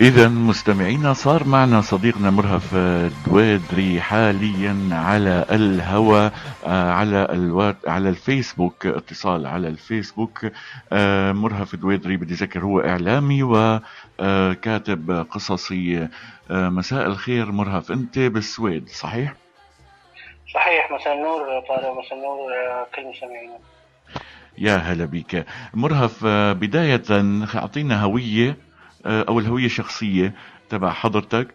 إذا مستمعينا صار معنا صديقنا مرهف دويدري حاليا على الهواء آه، على الوات على الفيسبوك اتصال على الفيسبوك. آه، مرهف دويدري بدي ذكر هو إعلامي وكاتب آه، قصصي. مساء الخير مرهف أنت بالسويد صحيح؟ صحيح مساء النور طارق مساء النور كل مستمعينا يا هلا بك مرهف بداية أعطينا هوية. أو الهوية الشخصية تبع حضرتك.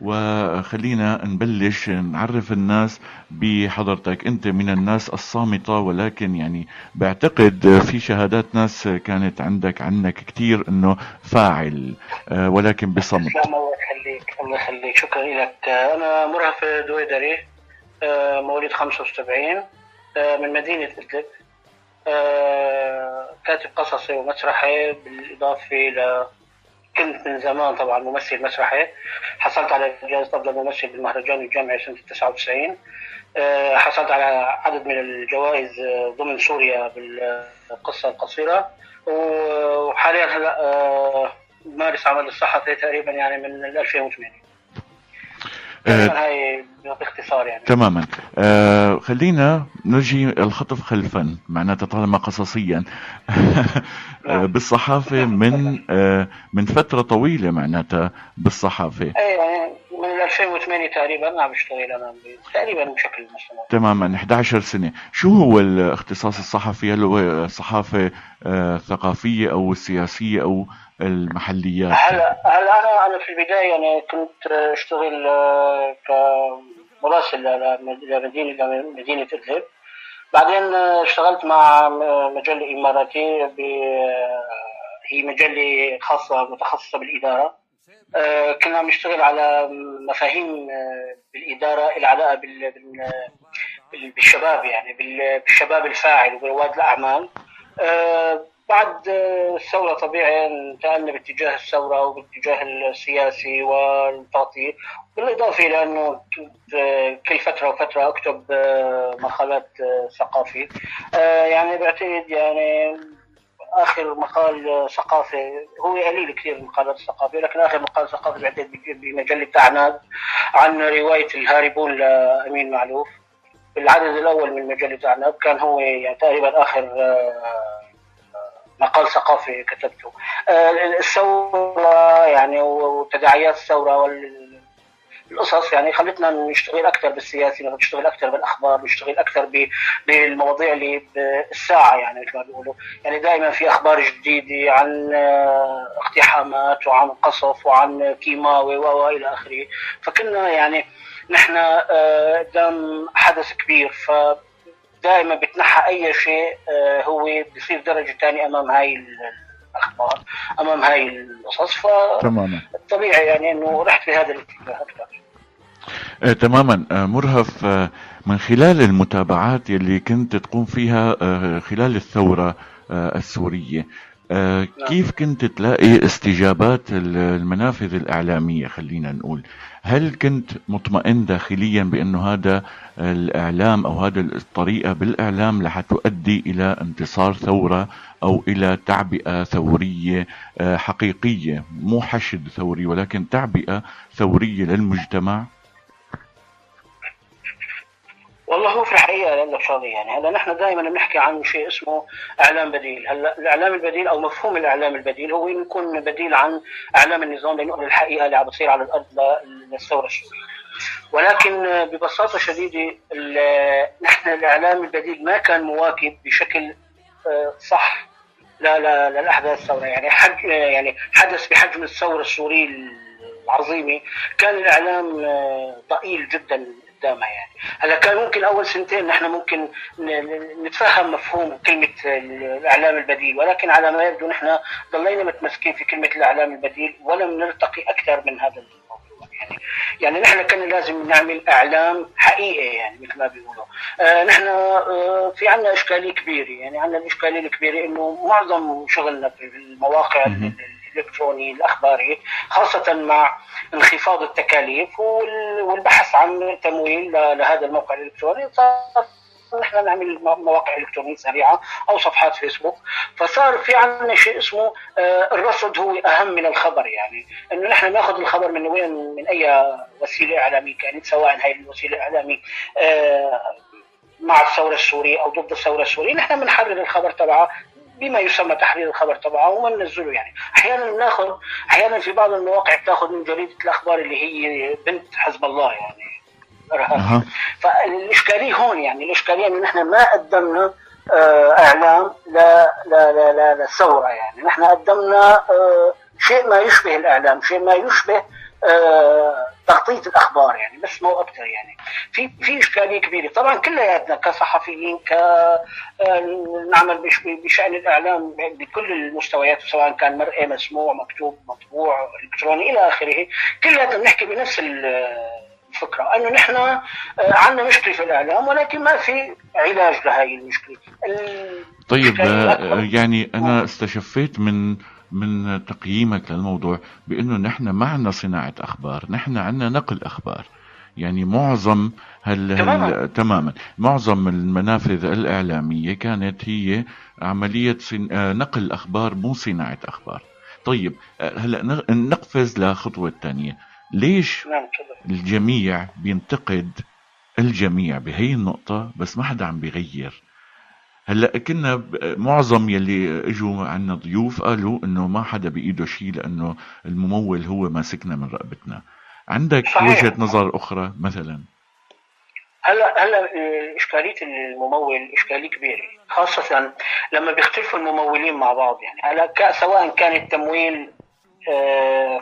وخلينا نبلش نعرف الناس بحضرتك. أنت من الناس الصامتة ولكن يعني بعتقد في شهادات ناس كانت عندك عنك كثير إنه فاعل آه، ولكن بصمت. الله يخليك الله يخليك. شكرا لك. أنا مرهف دويدري آه، مواليد 75 من مدينة إدلب. كاتب قصصي ومسرحي بالإضافة إلى كنت من زمان طبعا ممثل مسرحي. حصلت على جائزة أفضل ممثل بالمهرجان الجامعي سنة 99 آه، حصلت على عدد من الجوائز آه، ضمن سوريا بالقصة القصيرة. وحاليا هلا آه، مارس عمل الصحفي تقريبا يعني من 2008 آه، هاي باختصار يعني. تماما. آه خلينا نجي الخطف خلفا معناتها طالما قصصيا. آه بالصحافة من آه من فترة طويلة معناتها بالصحافة. اي يعني من 2008 تقريبا عم بشتغل أنا تقريبا بشكل مستمر. تماما 11 سنة. شو هو الاختصاص الصحفي؟ هل هو صحافة آه ثقافية أو سياسية أو المحليات؟ هلا هلا أنا أنا في البداية يعني كنت أشتغل آه، كمراسل لمدينه مدينة ادلب بعدين اشتغلت مع مجلة اماراتيه هي مجلة خاصة متخصصة بالإدارة. آه، كنا نشتغل على مفاهيم آه، بالإدارة العلاقة بالشباب يعني بالشباب الفاعل وبرواد الأعمال. بعد الثورة طبيعي انتقلنا باتجاه الثورة وباتجاه السياسي والتغطية بالإضافة إلى أنه كل فترة وفترة أكتب مقالات ثقافي. يعني بعتقد يعني آخر مقال ثقافي هو قليل كثير المقالات الثقافيه لكن آخر مقال ثقافي بعتقد بمجلة اعناب عن رواية الهاربون لأمين معلوف. بالعدد الأول من مجلة اعناب كان هو يعني تقريبا آخر مقال ثقافي كتبته. آه، الثورة يعني وتداعيات الثورة والقصص يعني خلتنا نشتغل أكثر بالسياسي نشتغل أكثر بالأخبار نشتغل أكثر بالمواضيع اللي بالساعة يعني مثل ما بيقولوا. يعني دائما في أخبار جديدة عن آه، اقتحامات وعن قصف وعن كيماوي وإلى آخره. فكنا يعني نحن آه، قدام حدث كبير. ف دائما بتنحى أي شيء آه، هو بصير درجة ثانية أمام هاي الأخبار أمام هاي القصص. تماما. طبيعي يعني إنه رحت في هذا. الاتجاه أكثر آه تماما. آه مرهف آه من خلال المتابعات يلي كنت تقوم فيها آه خلال الثورة آه السورية آه نعم. كيف كنت تلاقي استجابات المنافذ الإعلامية خلينا نقول؟ هل كنت مطمئن داخليا بأنه هذا الإعلام أو هذا الطريقة بالإعلام رح تؤدي إلى انتصار ثورة أو إلى تعبئة ثورية آه، حقيقية؟ مو حشد ثوري ولكن تعبئة ثورية للمجتمع. والله هو في الحقيقة أقول شغله يعني. هلا نحن دائما بنحكي عن شيء اسمه إعلام بديل. هلا الإعلام البديل أو مفهوم الإعلام البديل هو يكون بديل عن إعلام النظام لنقل الحقيقة اللي عم بتصير على الأرض للثوره السوريه ولكن ببساطة شديدة نحن الإعلام البديل ما كان مواكب بشكل آه، صح لا لا للأحداث الثوره يعني حج يعني حدث بحجم الثورة السورية العظيمة كان الإعلام آه، ضئيل جدا. قدامها يعني. هلا كان ممكن أول سنتين نحن ممكن نتفهم مفهوم كلمة الأعلام البديل ولكن على ما يبدو نحن ضلينا متمسكين في كلمة الأعلام البديل ولم نرتقي أكثر من هذا الموضوع يعني. يعني نحن كان لازم نعمل إعلام حقيقي يعني مثل ما بيقولوا. آه نحن آه في عندنا إشكالية كبيرة يعني عندنا الإشكالية الكبيرة إنه معظم شغلنا في المواقع الإلكتروني الأخباري خاصة مع انخفاض التكاليف والبحث عن تمويل لهذا الموقع الإلكتروني. نحن نعمل مواقع إلكترونية سريعة أو صفحات فيسبوك. فصار في عندنا شيء اسمه الرصد هو أهم من الخبر يعني. إنه نحن ناخذ الخبر من وين؟ من أي وسيلة إعلامية كانت سواء هاي الوسيلة الإعلامية مع الثورة السورية أو ضد الثورة السورية. نحن بنحرر الخبر تبعها بما يسمى تحرير الخبر تبعه وما ننزله يعني. أحيانا بناخذ أحيانا في بعض المواقع بتاخذ من جريدة الأخبار اللي هي بنت حزب الله يعني. أه. فالإشكالية هون يعني الإشكالية إنه نحن ما قدمنا آه إعلام لا لا لا لا للثوره يعني. نحن قدمنا آه شيء ما يشبه الإعلام شيء ما يشبه تغطيه الأخبار يعني بس مو أكثر يعني. في في إشكالية كبيرة. طبعا كلياتنا كصحفيين ك نعمل بشأن الإعلام بكل المستويات سواء كان مرئي مسموع مكتوب مطبوع إلكتروني إلى آخره. كلياتنا بنحكي بنفس الفكرة أنه نحن عندنا مشكلة في الإعلام ولكن ما في علاج لهي المشكلة. طيب يعني أنا استشفيت من من تقييمك للموضوع بأنه نحن ما عندنا صناعة أخبار، نحن عندنا نقل أخبار. يعني معظم هل, تماما. هل تماما معظم المنافذ الإعلامية كانت هي عملية صن... نقل أخبار مو صناعة أخبار. طيب هلأ نقفز لخطوة الثانية، ليش نعم الجميع بينتقد الجميع بهي النقطة بس ما حدا عم بيغير هلا كنا معظم يلي اجوا عنا ضيوف قالوا إنه ما حدا بإيده شيء لأنه الممول هو ماسكنا من رقبتنا. عندك صحيح. وجهة نظر أخرى مثلا؟ هلا هلا إشكالية الممول إشكالية كبيرة خاصة لما بيختلفوا الممولين مع بعض يعني. هلا سواء كان التمويل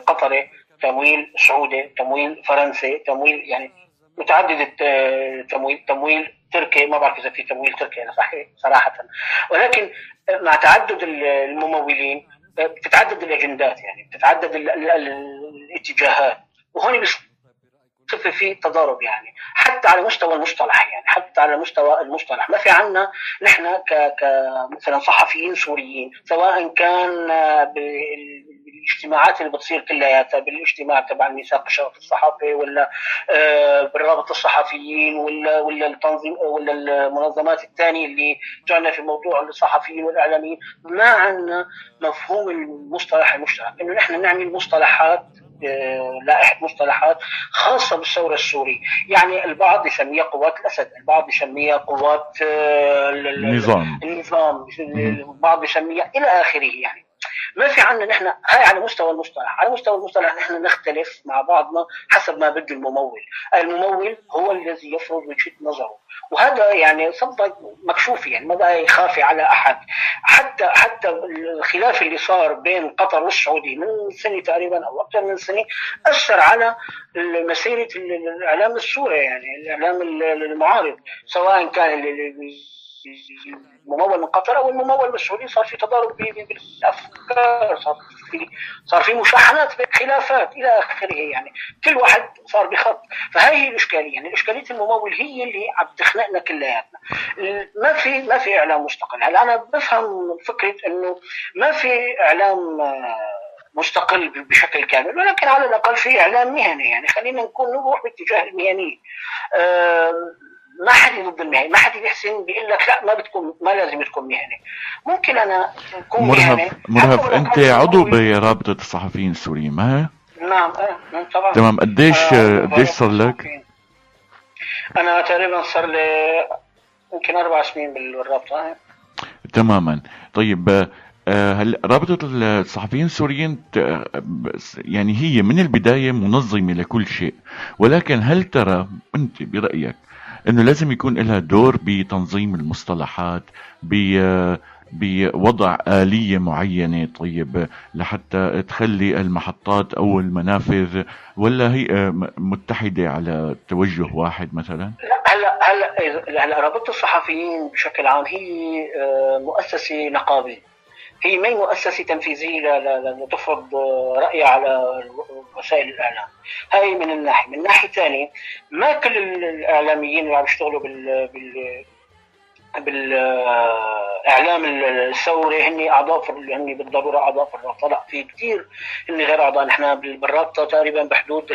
قطري تمويل سعودي تمويل فرنسي تمويل يعني متعدد التمويل تمويل تركي ما بعرف إذا في تمويل تركي أنا صحيح صراحة. ولكن مع تعدد الممولين بتتعدد الأجندات يعني بتتعدد الاتجاهات. وهون بصير في تضارب يعني حتى على مستوى المصطلح يعني حتى على مستوى المصطلح. ما في عنا نحن ك ك مثلا صحفيين سوريين سواء كان بالاجتماعات اللي بتصير كلياتها بالاجتماع تبع الميثاق الشرف الصحفي ولا بالرابط الصحفيين ولا ولا التنظيم ولا المنظمات الثانية اللي جعلنا في موضوع الصحفيين والإعلاميين. ما عندنا مفهوم المصطلح المشترك. إنه نحن نعمل مصطلحات لائحة مصطلحات خاصة بالثورة السورية، يعني البعض يسميها قوات الأسد، البعض يسميها قوات النظام. النظام. البعض يسميها إلى آخره يعني. ما في عندنا نحن هاي على مستوى المصطلح، على مستوى المصطلح نحن نختلف مع بعضنا حسب ما بده الممول، الممول هو الذي يفرض وجهة نظره، وهذا يعني صدق مكشوف يعني ما بقى يخافي على أحد. حتى حتى الخلاف اللي صار بين قطر والسعوديه من سنة تقريبا أو أكثر من سنة أثر على مسيره الإعلام السوري يعني الإعلام المعارض سواء كان الممول من قطر أو الممول من السعوديه صار في تضارب بالأفكار صار في صار في مشاحنات خلافات إلى آخره يعني. كل واحد صار بخط. فهي هي الإشكالية. يعني إشكالية الممول هي اللي عم تخنقنا كلياتنا. ما في ما في إعلام مستقل. هلا أنا بفهم فكرة إنه ما في إعلام مستقل بشكل كامل ولكن على الأقل في إعلام مهني. يعني خلينا نكون نروح باتجاه المهني. ما حد ضد المهني ما حد يحسن بيقول لك لا ما بتكون ما لازم تكون مهني ممكن أنا أكون مرهف مرهف أنت عضو برابطة الصحفيين السوريين ما هي؟ نعم إيه طبعا. تمام قديش قديش صار لك؟ أنا تقريبا صار لي يمكن أربع سنين بالرابطة. تماما. طيب هل رابطة الصحفيين السوريين يعني هي من البداية منظمة لكل شيء ولكن هل ترى أنت برأيك إنه لازم يكون لها دور بتنظيم المصطلحات بوضع آلية معينة طيب لحتى تخلي المحطات أو المنافذ ولا هي متحدة على توجه واحد مثلا؟ لا هلأ هلا هلا رابطة الصحفيين بشكل عام هي مؤسسة نقابية هي ما مؤسسة تنفيذية لتفرض رأيها على وسائل الإعلام. هاي من الناحية. من ناحية ثانية ما كل الإعلاميين اللي عم يشتغلوا بال, بال بالإعلام الثوري هن أعضاء هن بالضرورة أعضاء في الرابطه لا في كثير هن غير أعضاء. نحن بالرابطه تقريبا بحدود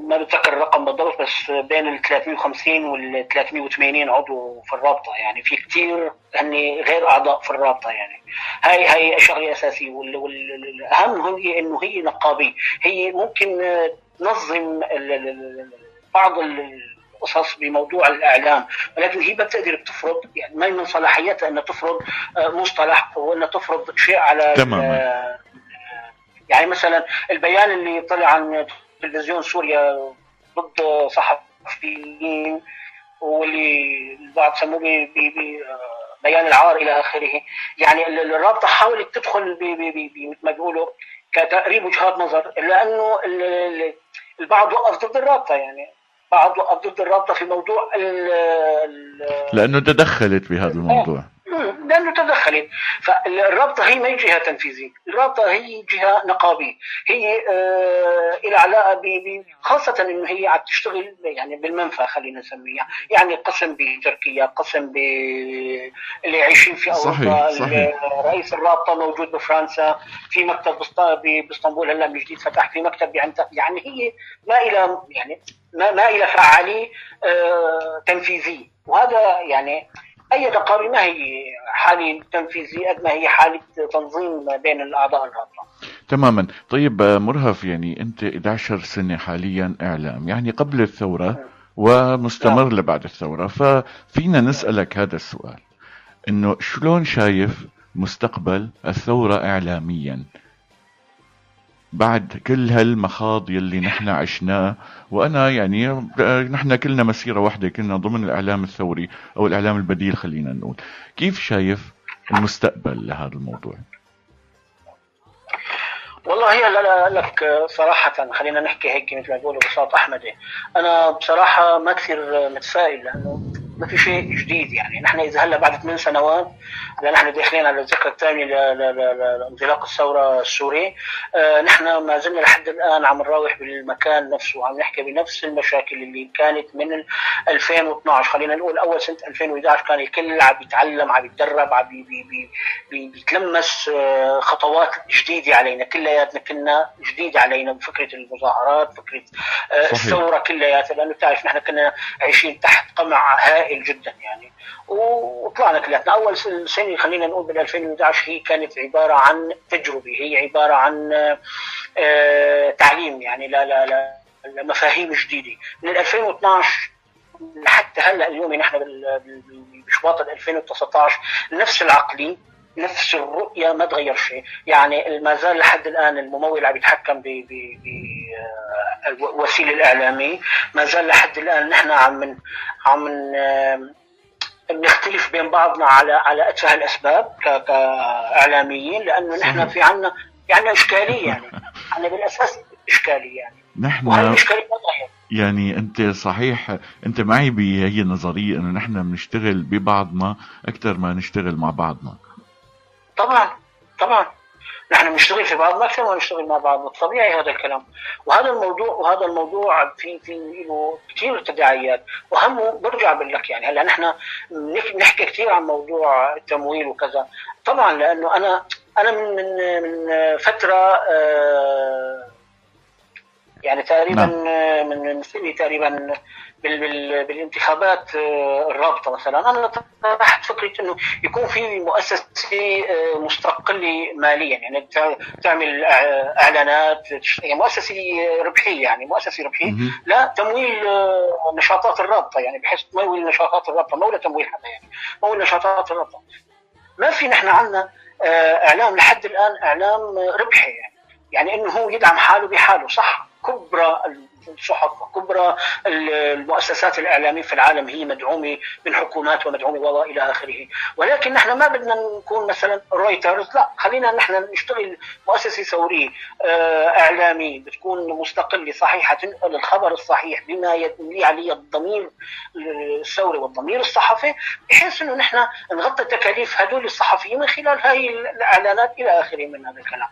ما بتذكر الرقم بالضبط بس بين ال 350 وال 380 عضو في الرابطة. يعني في كثير هن غير أعضاء في الرابطة يعني. هاي هاي شغله اساسيه والاهم هي إنه هي نقابيه هي ممكن تنظم بعض القصص بموضوع الإعلام ولكن هي بتقدر تفرض يعني ما من صلاحيتها إنها تفرض مصطلح أو إنها تفرض شيء على تماما. يعني مثلا البيان اللي طلع عن تلفزيون سوريا ضد صحفيين واللي البعض سموه بيان العار إلى آخره. يعني الرابطة حاولت تدخل مثل ما بيقولوا كتقريب وجهات نظر الا انه البعض وقف ضد الرابطة. يعني بعض وقف ضد الرابطة في موضوع لأنه تدخلت بهذا الموضوع. لأنه تدخلت. فالرابطة هي ما هي جهة تنفيذية، الرابطة هي جهة نقابية، هي آه لها علاقة خاصة إنه هي عم تشتغل يعني بالمنفى خلينا نسميها، يعني قسم بتركيا، قسم ب اللي عايشين في أوروبا، صحيح. صحيح. رئيس الرابطة موجود بفرنسا، في مكتب باسطنبول هلا من جديد فتح في مكتب بعنتا، يعني هي ما إلى يعني ما ما إلى فعاليه آه تنفيذية، وهذا يعني أي نقابه ما هي حالة تنفيذية قد ما هي حالة تنظيم بين الأعضاء الرابطه. تماما، طيب مرهف يعني أنت 11 سنة حاليا إعلام، يعني قبل الثورة ومستمر نعم. لبعد الثورة، ففينا نسألك هذا السؤال إنه شلون شايف مستقبل الثورة اعلاميا؟ بعد كل هالمخاض يلي نحن عشناه وأنا يعني نحن كلنا مسيرة واحدة كنا ضمن الإعلام الثوري أو الإعلام البديل خلينا نقول. كيف شايف المستقبل لهذا الموضوع؟ والله هي لك صراحة خلينا نحكي هيك مثل ما بيقولوا بصوت أحمدي. أنا بصراحة ما كثير متفائل لأنه ما في شيء جديد يعني. نحن إذا هلأ بعد ثمان سنوات هلأ نحن داخلين على الذكرى الثانية لانطلاق الثورة السوري آه نحن ما زلنا لحد الآن عم نراوح بالمكان نفسه وعم نحكي بنفس المشاكل اللي كانت من 2012 خلينا نقول أول سنة 2011 كان الكل عم يتعلم عم يتدرب عم بيتلمس آه خطوات جديدة علينا. كلياتنا كنا جديد علينا بفكرة المظاهرات فكرة آه الثورة كلياتها. لأنه بتعرف نحن كنا عايشين تحت قمع هائل. هائل جدا يعني. وطلعنا كلياتنا. أول سنة خلينا نقول بال 2011 هي كانت عبارة عن تجربة. هي عبارة عن آه تعليم يعني لا لا لا لمفاهيم جديدة. من 2012 لحتى هلأ اليوم نحن بشباط 2019 نفس العقلي نفس الرؤية ما تغير شيء. يعني ما زال لحد الآن الممول عم يتحكم بالوسيلة الإعلامية ما زال لحد الآن نحن عم عم نختلف بين بعضنا على على اتفه الأسباب كإعلاميين لأنه نحن في عنا في عنا إشكالية يعني. عنا بالأساس إشكالية يعني. نحن ما يعني أنت صحيح أنت معي بهي النظرية إنه نحن بنشتغل ببعضنا أكثر ما نشتغل مع بعضنا. طبعا طبعا. نحن بنشتغل في بعضنا أكثر ما نشتغل مع بعضنا طبيعي هذا الكلام. وهذا الموضوع وهذا الموضوع في في له كثير تداعيات. واهمه برجع بقول لك يعني هلأ نحن نحكي كثير عن موضوع التمويل وكذا. طبعا لأنه أنا أنا من من من فترة آه، يعني تقريبا نعم. من سنه تقريبا بالانتخابات آه، الرابطة مثلا. أنا طرحت فكرة إنه يكون في مؤسسة آه، مستقلة ماليا. يعني تعمل إعلانات. يعني مؤسسة ربحية يعني مؤسسة ربحية. لا تمويل آه، نشاطات الرابطة. يعني بحيث تمويل نشاطات الرابطة. مو تمويل حدا يعني. مول نشاطات الرابطة. ما في نحن عندنا إعلام لحد الآن إعلام ربحي يعني. يعني إنه هو يدعم حاله بحاله. صح كبرى الصحف وكبرى المؤسسات الإعلامية في العالم هي مدعومة من حكومات ومدعومة والى آخره ولكن نحن ما بدنا نكون مثلا رويترز لا خلينا نحن نشتغل مؤسسة ثورية آه، إعلامية بتكون مستقلة صحيحة تنقل الخبر الصحيح بما يدلي عليه الضمير الثوري والضمير الصحفي بحيث إنه نحن نغطي تكاليف هدول الصحفيين من خلال هاي الإعلانات إلى آخره من هذا الكلام.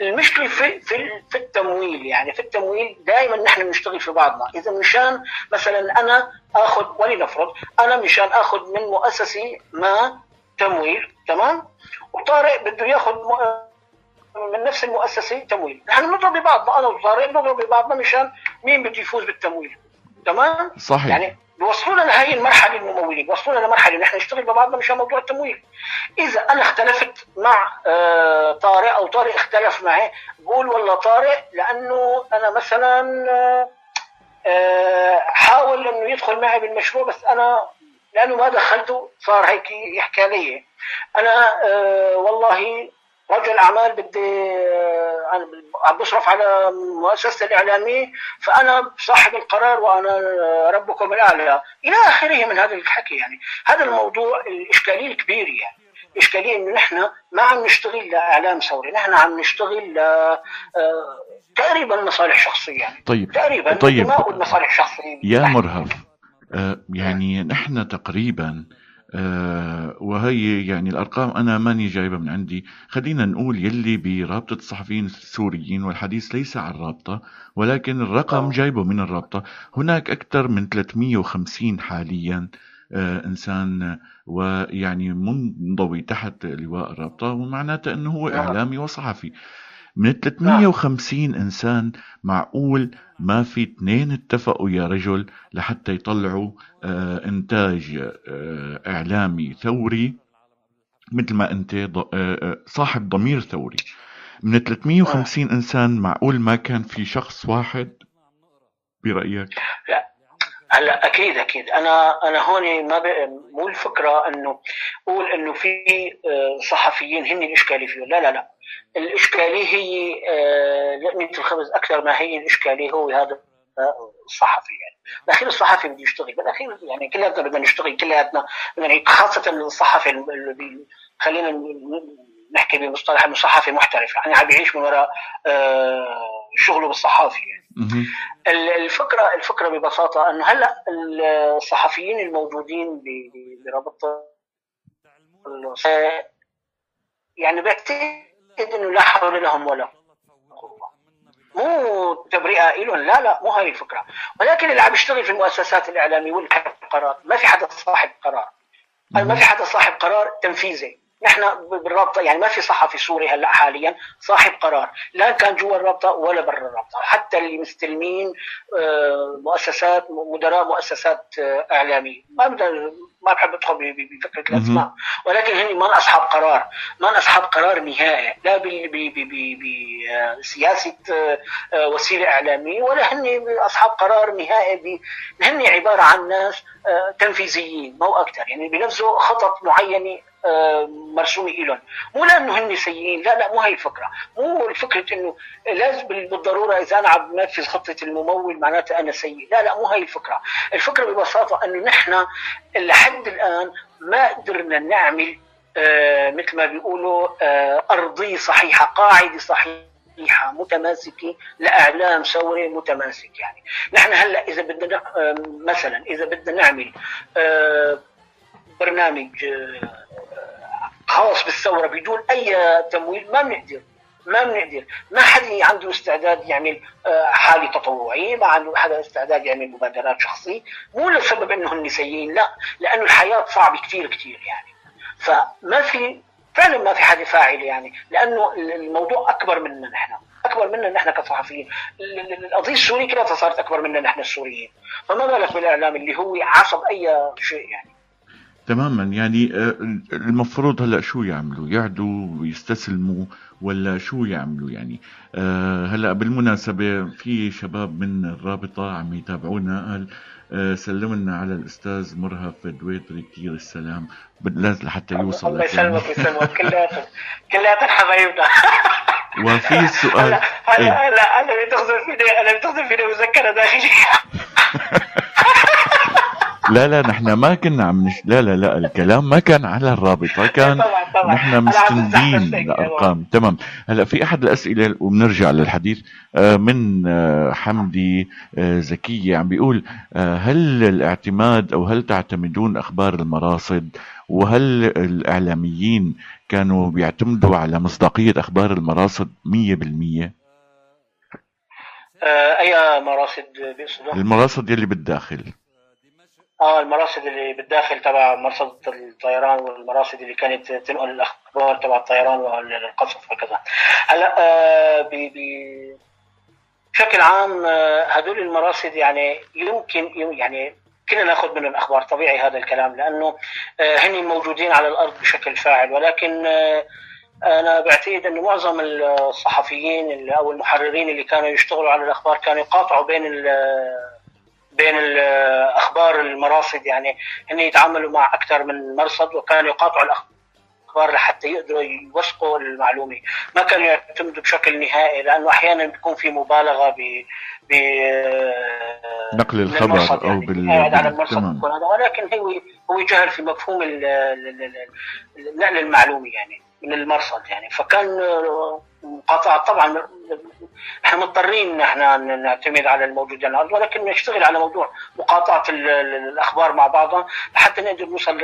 المشكلة في في, في التمويل يعني في التمويل دائما نحن بنشتغل في بعضنا. اذا مشان مثلا أنا آخذ ولنفرض أنا مشان آخذ من مؤسسه ما تمويل تمام؟ وطارق بده ياخذ من نفس المؤسسة تمويل. نحن نضرب ببعضنا أنا وطارق نضرب ببعضنا مشان مين بده يفوز بالتمويل. تمام؟ صحيح. يعني بيوصلونا لهي المرحلة الممولين بيوصلونا لمرحلة نحن نشتغل ببعضنا مشان موضوع التمويل. إذا أنا اختلفت مع آه طارق أو طارق اختلف معي بقول والله طارق لأنه أنا مثلا آه آه حاول إنه يدخل معي بالمشروع بس أنا لأنه ما دخلته صار هيك يحكي علي. أنا والله رجل اعمال بدي أنا عم بصرف على مؤسسة الإعلامية فأنا صاحب القرار وأنا ربكم الأعلى. إلى آخره من هذا الحكي يعني. هذا الموضوع الاشكاليه الكبيره يعني. الاشكاليه إنه نحن ما عم نشتغل لإعلام ثوري نحن عم نشتغل ل تقريبا مصالح شخصيه يعني. طيب تقريبا طيب. ما أقول مصالح شخصيه يا مرهف آه يعني نحن تقريبا آه وهي يعني الأرقام أنا ماني جايبها من عندي. خلينا نقول يلي برابطة الصحفيين السوريين والحديث ليس عن الرابطه ولكن الرقم جايبه من الرابطة. هناك أكثر من 350 حاليا آه إنسان ويعني منضوي تحت لواء الرابطة ومعناته إنه هو إعلامي وصحفي. من 350 إنسان معقول ما في اثنين اتفقوا يا رجل لحتى يطلعوا آه إنتاج آه إعلامي ثوري مثل ما أنت آه صاحب ضمير ثوري. من 350 إنسان معقول ما كان في شخص واحد برأيك؟ لا. هلا أكيد أكيد. أنا أنا هون ما ب... مو الفكرة إنه قول إنه في صحفيين هن الاشكاليه فيه لا لا لا. الإشكالية هي لقمه الخبز أكثر ما هي الإشكالية هو هذا الصحفي يعني بالاخير الصحفي بده يشتغل بالاخير يعني كلياتنا بدنا نشتغل كلياتنا يعني خاصة الصحفي اللي خلينا نحكي بمصطلح إنه صحفي محترف يعني عم بيعيش من وراء شغله بالصحافي يعني. الفكرة الفكرة ببساطة إنه هلأ الصحفيين الموجودين برابطه يعني بعتقد انه لا حول لهم ولا قوة. مو تبرئة لهم لا لا مو هاي الفكرة. ولكن اللي عم يشتغل في المؤسسات الإعلامية والقرارات ما في حدا صاحب قرار. ما في حدا صاحب قرار تنفيذي. نحن بالرابطة يعني ما في صحفي سوري هلأ حاليا صاحب قرار لا كان جوا الرابطة ولا برا الرابطة حتى اللي مستلمين مؤسسات مدراء مؤسسات إعلامية. ما ما بحب أدخل بفكرة الأسماء ولكن هن ما أصحاب قرار ما أصحاب قرار نهائي لا بسياسه وسيلة إعلامية ولا هن أصحاب قرار نهائي هن عبارة عن ناس تنفيذيين مو أكثر يعني بنفذوا خطط معينة مرسومه لهم مو لأنه هن سيئين لا لا مو هي الفكرة. مو الفكرة إنه لازم بالضرورة إذا أنا عم بنفذ خطة الممول معناته أنا سيء. لا لا مو هي الفكرة. الفكرة ببساطة إنه نحن لحد الآن ما قدرنا نعمل آه مثل ما بيقولوا آه أرضية صحيحة قاعدة صحيحة متماسكة لأعلام ثوري متماسك يعني. نحن هلأ إذا بدنا آه مثلا إذا بدنا نعمل آه برنامج آه خاص بالثورة بدون أي تمويل ما بنقدر ما بنقدر. ما حدا عنده استعداد يعمل حالة تطوعية ما عنده حدا استعداد يعمل مبادرات شخصية. مو لسبب انه هن سيئين لا لأنه الحياة صعبة كثير كثير يعني. فما في فعلا ما في حدا فاعل يعني لأنه الموضوع أكبر منا نحن أكبر منا نحن كصحفيين. القضية السورية كلها صارت أكبر منا نحن السوريين. فما بالك بالإعلام اللي هو عصب أي شيء يعني. تماما. يعني المفروض هلأ شو يعملوا؟ يعدوا ويستسلموا ولا شو يعملوا يعني؟ هلأ بالمناسبة في شباب من الرابطة عم يتابعونا. قال سلم لنا على الأستاذ مرهف دويتري كثير السلام. لازم لحتى يوصل الله يسلمك ويسلمك. كلياتهم كلياتهم حبايبنا. وفي سؤال هلا هلا أنا بتخزن فيني أنا بتخزن فيني مذكرة داخلية. لا لا نحن ما كنا عم نش... لا لا لا الكلام ما كان على الرابطه كان طبعا طبعا. نحن مستندين لارقام تمام. هلا في أحد الأسئلة وبنرجع للحديث. من حمدي زكية عم بيقول هل الاعتماد أو هل تعتمدون أخبار المراصد؟ وهل الإعلاميين كانوا بيعتمدوا على مصداقية أخبار المراصد 100% أي مراصد بيقصدوا المراصد يلي بالداخل. آه المراصد اللي بالداخل تبع مرصد الطيران والمراصد اللي كانت تنقل الأخبار تبع الطيران والقصف وكذا هلا آه بشكل عام آه هدول المراصد يعني يمكن يعني كنا ناخذ منهم أخبار طبيعي هذا الكلام لأنه آه هن موجودين على الأرض بشكل فاعل. ولكن آه أنا بعتقد انه معظم الصحفيين أو المحررين اللي كانوا يشتغلوا على الأخبار كانوا يقاطعوا بين بين أخبار المراصد يعني هن يتعاملوا مع أكثر من مرصد وكانوا يقاطعوا الأخبار لحتى يقدروا يوثقوا المعلومة. ما كانوا يعتمدوا بشكل نهائي لأنه أحيانا بيكون في مبالغة ب ب نقل الخبر أو يعني. بال على المرصد ولكن هو هو جهل في مفهوم نقل المعلومة يعني. من المرصد يعني. فكان مقاطعة طبعا إحنا مضطرين إحنا نعتمد على الموجود الأرض ولكن نشتغل على موضوع مقاطعة الأخبار مع بعضها لحتى نقدر نوصل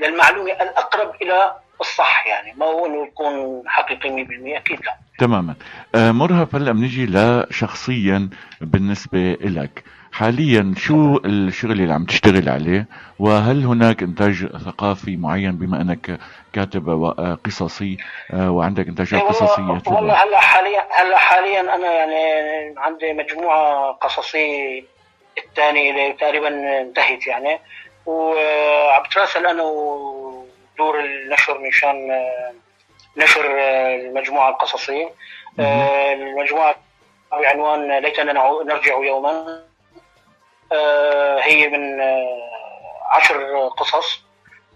للمعلومة الأقرب إلى الصح يعني. ما هو إنه يكون حقيقي 100% أكيد لا. تماما. آه مرهف هلأ بنجي لشخصيا بالنسبة لك حاليا شو الشغل اللي عم تشتغل عليه؟ وهل هناك إنتاج ثقافي معين بما إنك كاتب قصصي؟ آه، وعندك إنتاجات قصصية والله هلأ حاليا هلأ حاليا أنا يعني عندي مجموعة قصصية الثانية اللي تقريبا انتهت يعني. وعم بتراسل أنا ودور النشر مشان آه، نشر آه، المجموعة القصصية. المجموعة بعنوان ليتنا نرجع يوما. هي من عشر قصص.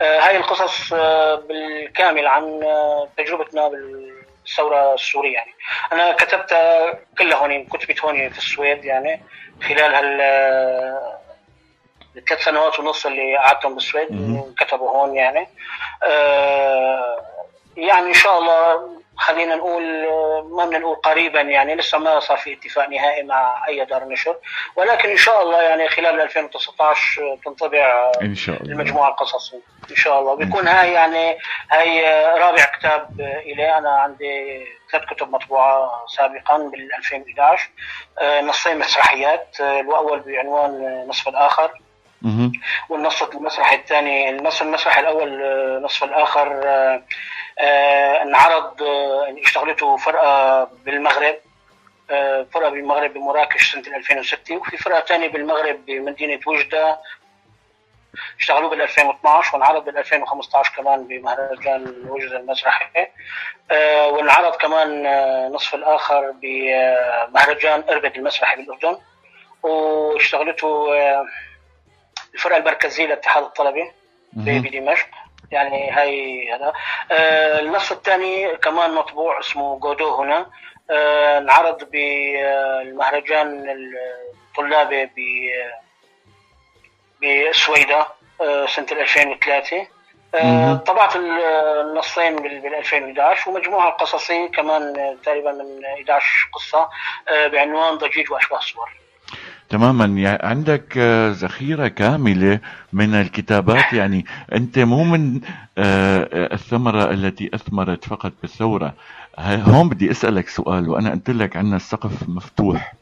آه، هاي القصص آه، بالكامل عن آه، تجربتنا بالثورة السورية يعني. أنا كتبتها كلها هون كتبت هون في السويد يعني خلال هال الثلاث سنوات ونص اللي قعدتهم بالسويد كتبوا هون يعني. يعني إن شاء الله خلينا نقول ما بدنا نقول قريبا يعني لسه ما صار في اتفاق نهائي مع أي دار نشر. ولكن إن شاء الله يعني خلال 2019 تنطبع إن شاء الله. المجموعة القصصية. إن شاء الله. بيكون هاي يعني هاي رابع كتاب إلي. أنا عندي ثلاث كتب مطبوعة سابقا بال 2011 نصين مسرحيات. الأول بعنوان نصف الآخر. والنص المسرحي الثاني النص المسرحي الأول نصف الآخر آه، انعرض آه، اشتغلته فرقة بالمغرب آه، فرقة بالمغرب بمراكش سنة 2006 وفي فرقة ثانية بالمغرب بمدينة وجدة اشتغلوا بال 2012 وانعرض بال 2015 كمان بمهرجان وجدة المسرحي وانعرض كمان نصف الآخر بمهرجان أربد المسرحي بالأردن واشتغلته الفرقه المركزيه للاتحاد الطلبي بدمشق. يعني هاي هذا. آه النص الثاني كمان مطبوع اسمه جودو هنا. آه انعرض بالمهرجان الطلابي ب بالسويدة آه سنة 2003 آه طبعت النصين بال 2011 ومجموعة قصصية كمان تقريبا من 11 قصة آه بعنوان ضجيج وأشباه صور. تماما. يعني عندك آه، ذخيرة كاملة من الكتابات. يعني أنت مو من آه، الثمرة التي أثمرت فقط بالثورة. هون بدي أسألك سؤال وأنا قلت لك عنا السقف مفتوح.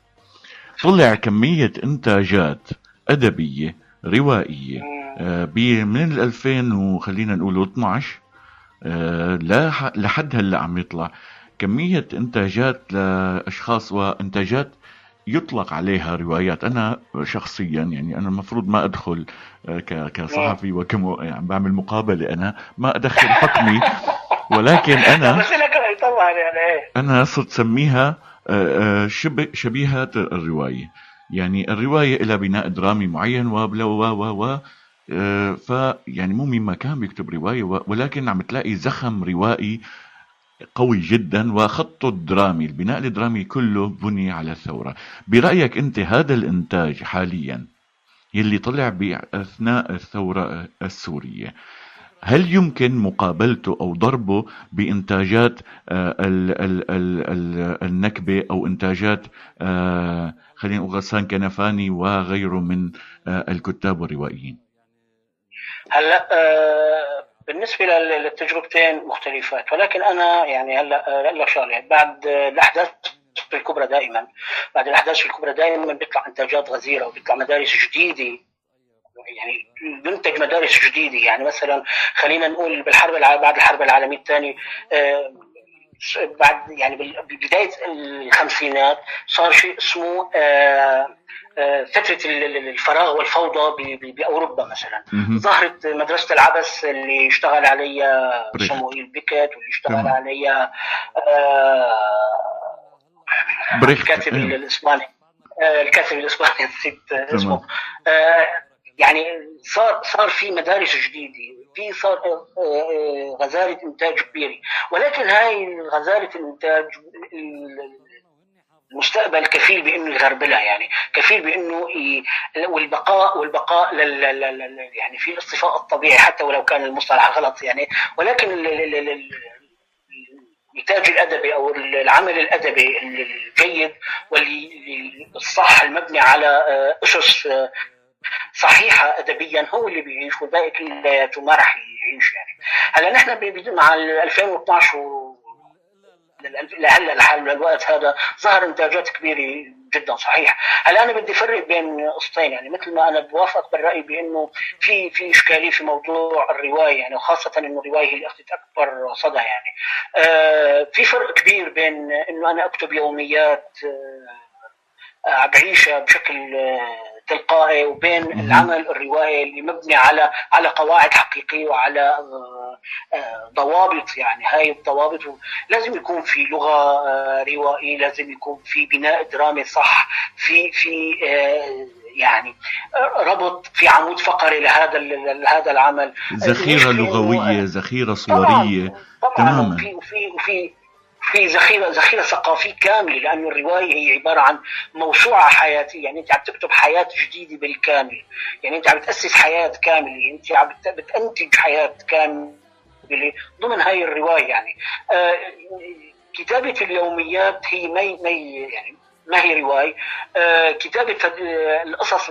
طلع كمية إنتاجات أدبية روائية آه، من ال 2000 وخلينا نقول 12 لحد هلأ عم يطلع. كمية إنتاجات لأشخاص وإنتاجات يطلق عليها روايات. أنا شخصيا يعني أنا المفروض ما أدخل آه، كصحفي وكم يعني بعمل مقابلة. أنا ما أدخل حكمي ولكن أنا يعني. أنا صرت سميها آه، آه، شبه شبيهة الرواية. يعني الرواية لها بناء درامي معين و و و و فيعني مو مين ما كان بيكتب رواية ولكن عم تلاقي زخم روائي قوي جدا وخطه الدرامي البناء الدرامي كله بني على الثورة. برأيك أنت هذا الإنتاج حاليا يلي طلع بأثناء الثورة السورية هل يمكن مقابلته أو ضربه بإنتاجات آه، النكبة أو إنتاجات آه، خلينا نقول غسان كنفاني وغيره من آه، الكتاب والروائيين؟ هلأ بالنسبة للتجربتين مختلفات ولكن أنا يعني هلأ لك شغلة. بعد الأحداث الكبرى دائما بعد الأحداث الكبرى دائما بيطلع إنتاجات غزيرة وبيطلع مدارس جديدة. يعني ينتج مدارس جديدة. يعني مثلا خلينا نقول بالحرب بعد الحرب العالمية الثانية بعد يعني ببداية الخمسينات صار شيء اسمه فترة الفراغ والفوضى بأوروبا مثلا. ظهرت مدرسة العبث اللي اشتغل عليها صموئيل بيكت واللي اشتغل عليها الكاتب الإسباني الكاتب الإسباني نسيت اسمه. يعني صار صار في مدارس جديدة في صار غزاله إنتاج كبيرة. ولكن هاي غزاله الانتاج المستقبل كفيل بإنه يغربلها يعني كفيل بإنه والبقاء والبقاء لل يعني في الاصطفاء الطبيعي حتى ولو كان المصطلح غلط يعني. ولكن الانتاج الأدبي أو العمل الأدبي الجيد والصح المبني على أسس صحيحة ادبيا هو اللي بيعيش والباقي كلياته ما راح يعيش يعني. هلا نحن مع 2012 و لهلا لحال الوقت هذا ظهر إنتاجات كبيرة جدا صحيح هلا أنا بدي افرق بين قصتين يعني مثل ما أنا بوافق بالرأي بأنه في في إشكالية في موضوع الرواية يعني وخاصة إنه الرواية هي اللي اخذت أكبر صدى يعني. آه في فرق كبير بين إنه أنا أكتب يوميات آه بعيشها بشكل آه تلقائي وبين العمل الروائي اللي مبني على على قواعد حقيقية وعلى ضوابط يعني. هاي الضوابط لازم يكون في لغة روائية لازم يكون في بناء درامي صح في في يعني ربط في عمود فقري لهذا لهذا العمل. ذخيره لغوية ذخيره صورية. طبعا تماما. وفي وفي وفي في ذخيره ذخيرة ثقافية كاملة لأنه الرواية هي عبارة عن موسوعة حياتية. يعني أنت عم تكتب حياة جديدة بالكامل. يعني أنت عم تأسس حياة كاملة. أنت عم بتنتج حياة كاملة ضمن هاي الرواية يعني. آه كتابة اليوميات هي ما يعني ما هي رواية؟ آه كتابة القصص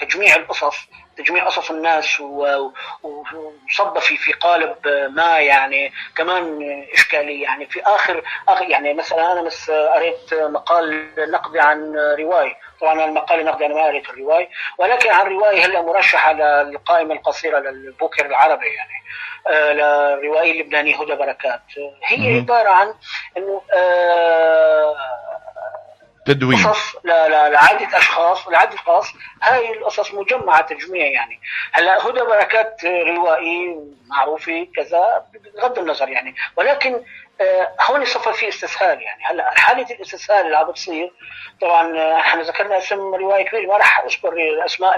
تجميع القصص تجميع قصص الناس وصب في في قالب ما يعني كمان اشكاليه يعني في اخر, آخر يعني مثلا أنا مس قريت مقال نقدي عن رواية. طبعا المقال النقدي أنا ما قريت الرواية ولكن عن رواية هلأ مرشحة للقائمة القصيرة للبوكر العربي يعني. آه للروائي اللبناني هدى بركات. هي عبارة عن إنه آه تدوين. قصص لعدة أشخاص لعدة أشخاص. هاي القصص مجمعة تجميع يعني. هلأ هدى بركات روائي معروفة كذا بغض النظر يعني. ولكن آه هون صفى في استسهال يعني. هلأ حالة الاستسهال اللي عم بتصير طبعا إحنا ذكرنا اسم رواية كبيرة ما راح أذكر الأسماء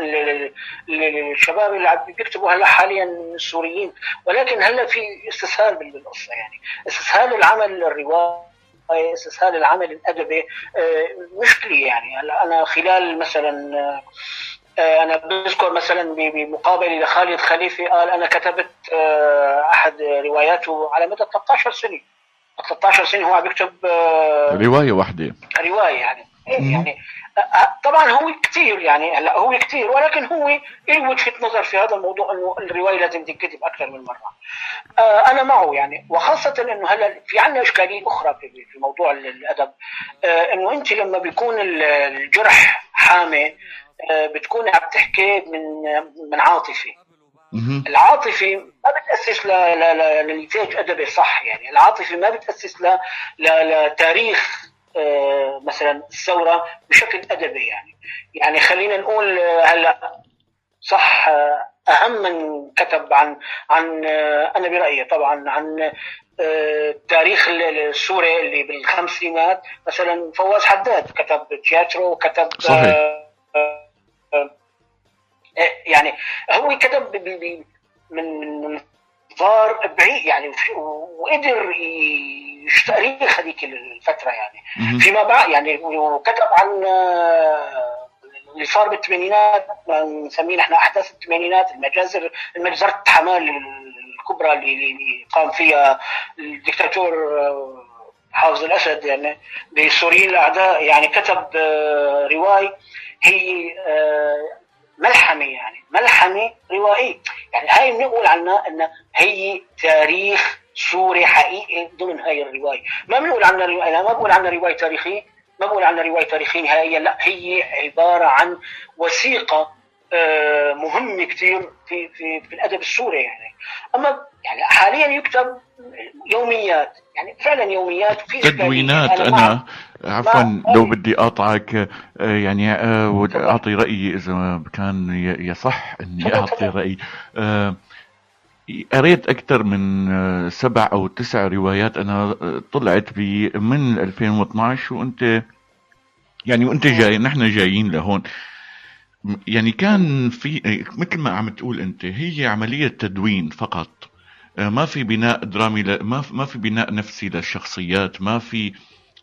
الشباب اللي عم بيكتبوا هلأ حاليا السوريين. ولكن هلأ في استسهال بالقصة يعني. استسهال العمل الروائي استسهال العمل الأدبي مشكله يعني. أنا خلال مثلا أنا بذكر مثلا بمقابله لخالد خليفه قال أنا كتبت أحد رواياته على مدى 13 سنة. 13 سنة هو عم يكتب رواية واحدة. رواية يعني. يعني طبعا هو كثير يعني هلا هو كثير ولكن هو له وجهة نظر في هذا الموضوع إنه الرواية لازم تنكتب أكثر من مرة. أنا معه يعني وخاصة إنه هلا في عندنا إشكالية أخرى في موضوع الأدب. إنه أنت لما بيكون الجرح حامي بتكون عم تحكي من من عاطفة. العاطفة ما بتأسس لنتاج أدبي صح يعني العاطفة ما بتأسس لتاريخ مثلا الثورة بشكل أدبي يعني يعني خلينا نقول هلأ صح أهم من كتب عن عن أنا برأيي طبعا عن التاريخ السوري اللي بالخمسينات مثلا فواز حداد كتب تياترو وكتب صحيح. يعني هو كتب من منظار بعيد يعني وقدر تاريخ هذيك الفترة يعني. فيما بعد يعني وكتب عن اللي صار بالثمانينات نسميه نحن احداث الثمانينات المجازر المجزرة حمال الكبرى اللي قام فيها الدكتاتور حافظ الأسد يعني بسوريين الأعداء. يعني كتب رواية هي ملحمة يعني ملحمة روائية. يعني هاي بنقول عنها إنها هي تاريخ سوري حقيقي ضمن هاي الرواية. ما بنقول عنها روايه ما بقول عنها رواية تاريخية ما بقول عنها رواية تاريخية نهائيا لا هي عبارة عن وثيقة آه، مهم كثير في في في الأدب السوري يعني. أما يعني حاليا يكتب يوميات يعني فعلا يوميات وفي تدوينات. أنا عفوا لو بدي اقاطعك آه، يعني آه، أعطي رأيي إذا كان يصح إني أعطي رأيي. قريت أكثر من سبع أو تسع روايات. أنا طلعت بي من 2012 وأنت يعني وأنت جاي نحن جايين لهون. يعني كان في مثل ما عم تقول أنت هي عملية تدوين فقط. ما في بناء درامي ما ما في بناء نفسي للشخصيات ما في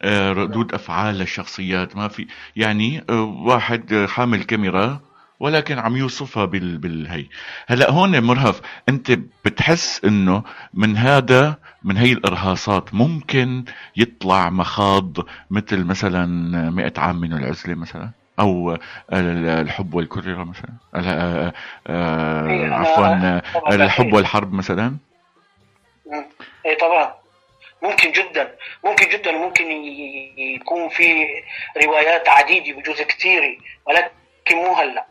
آه، ردود أفعال للشخصيات ما في يعني آه، واحد حامل كاميرا ولكن عم يوصفها بال بالهي. هلأ هون مرهف أنت بتحس إنه من هذا من هي الإرهاصات ممكن يطلع مخاض مثل مثلا مئة عام من العزلة مثلا؟ أو الحب والكرة مثلا؟ آه، آه، إيه، عفوا الحب والحرب مثلا؟ اي طبعا. ممكن جدا. ممكن جدا ممكن يكون في روايات عديدة بجوز كثيرة ولكن مو هلأ.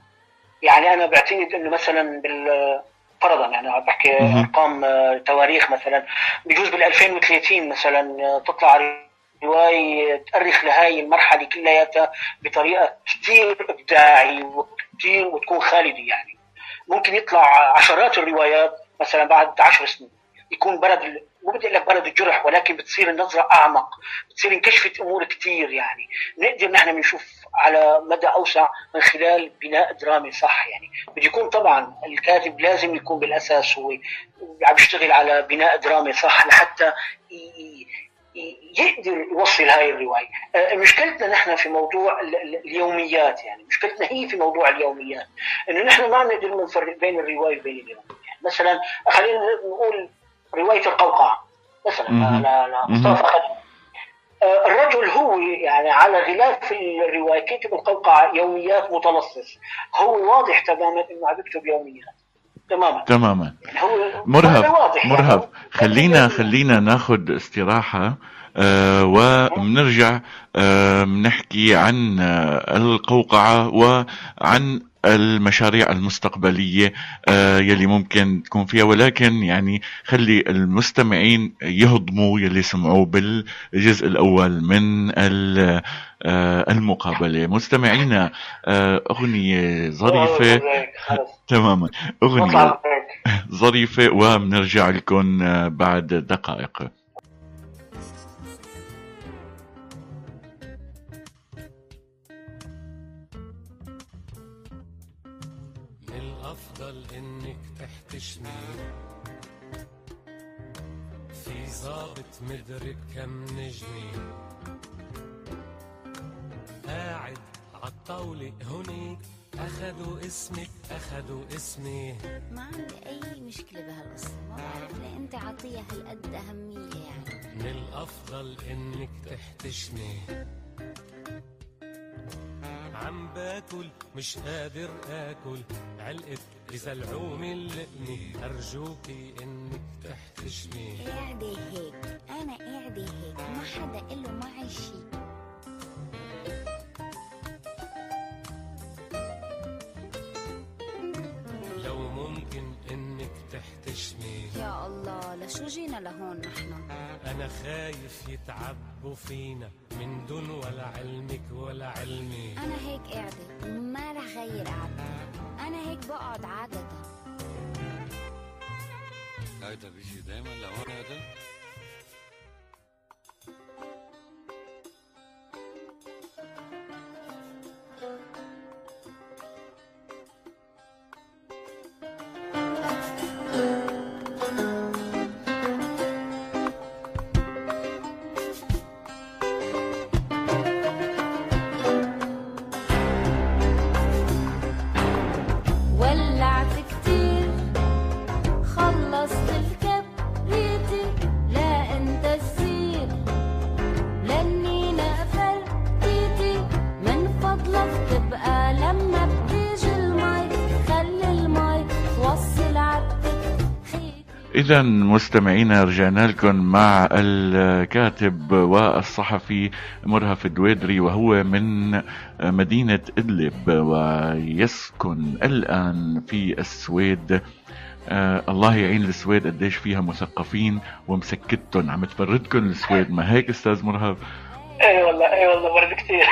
يعني أنا بعتقد إنه مثلا بال فرضا يعني عم بحكي أرقام آه، تواريخ مثلا بجوز بال 2030 مثلا آه، تطلع رواية تأرخ لهاي المرحلة كلياتها بطريقة كثير إبداعية وكثير وتكون خالدة يعني. ممكن يطلع عشرات الروايات مثلا بعد عشر سنين. يكون برد مو بدي أقول لك برد الجرح ولكن بتصير النظرة أعمق بتصير انكشفت امور كثير يعني. نقدر نحن بنشوف على مدى أوسع من خلال بناء درامي صح يعني. بده يكون طبعا الكاتب لازم يكون بالأساس هو عم يشتغل على بناء درامي صح لحتى يقدر يوصل هاي الرواية. آه، مشكلتنا نحن في موضوع اليوميات يعني. مشكلتنا هي في موضوع اليوميات إنه نحن ما بنقدر نفرق بين الرواية وبين اليوم يعني. مثلا خلينا نقول رواية القوقعة مثلا. لمصطفى خليل. آه، الرجل هو يعني على غلاف الروايه كتب القوقعة يوميات متلصص هو واضح تماما إنه عم يكتب يوميات تماما. تماما. يعني هو مرهف مرهف يعني خلينا خلينا ناخذ استراحة. وبنرجع آه بنحكي عن آه القوقعة وعن المشاريع المستقبلية آه، يلي ممكن تكون فيها. ولكن يعني خلي المستمعين يهضموا يلي سمعوه بالجزء الأول من آه، المقابلة. مستمعينا آه، أغنية ظريفة. تماما. أغنية ظريفة وبنرجع لكم بعد دقائق. أخذوا اسمك أخذوا اسمي. ما عندي أي مشكلة بهالقصة ما بعرف ليه أنت عطيها هالقد أهمية يعني. من الأفضل إنك تحتشمي. عم باكل مش قادر آكل. علقت بزلعوم اللقمة أرجوكي إنك تحتشمي. قاعدة هيك أنا قاعدة هيك ما حدا قله معي شي يا الله لشو جينا لهون نحن. أنا خايف يتعبوا فينا من دون ولا علمك ولا علمي. أنا هيك قاعدة ما رح غير قعدتي أنا هيك بقعد عادة. هيدا بيجي دايما لهون هذا إذا مستمعينا رجعنا لكم مع الكاتب والصحفي مرهف الدويدري وهو من مدينة إدلب ويسكن الآن في السويد. آه الله يعين السويد قديش فيها مثقفين ومسكتهم عم تبردكم السويد ما هيك أستاذ مرهف؟ اي والله اي والله برد كثير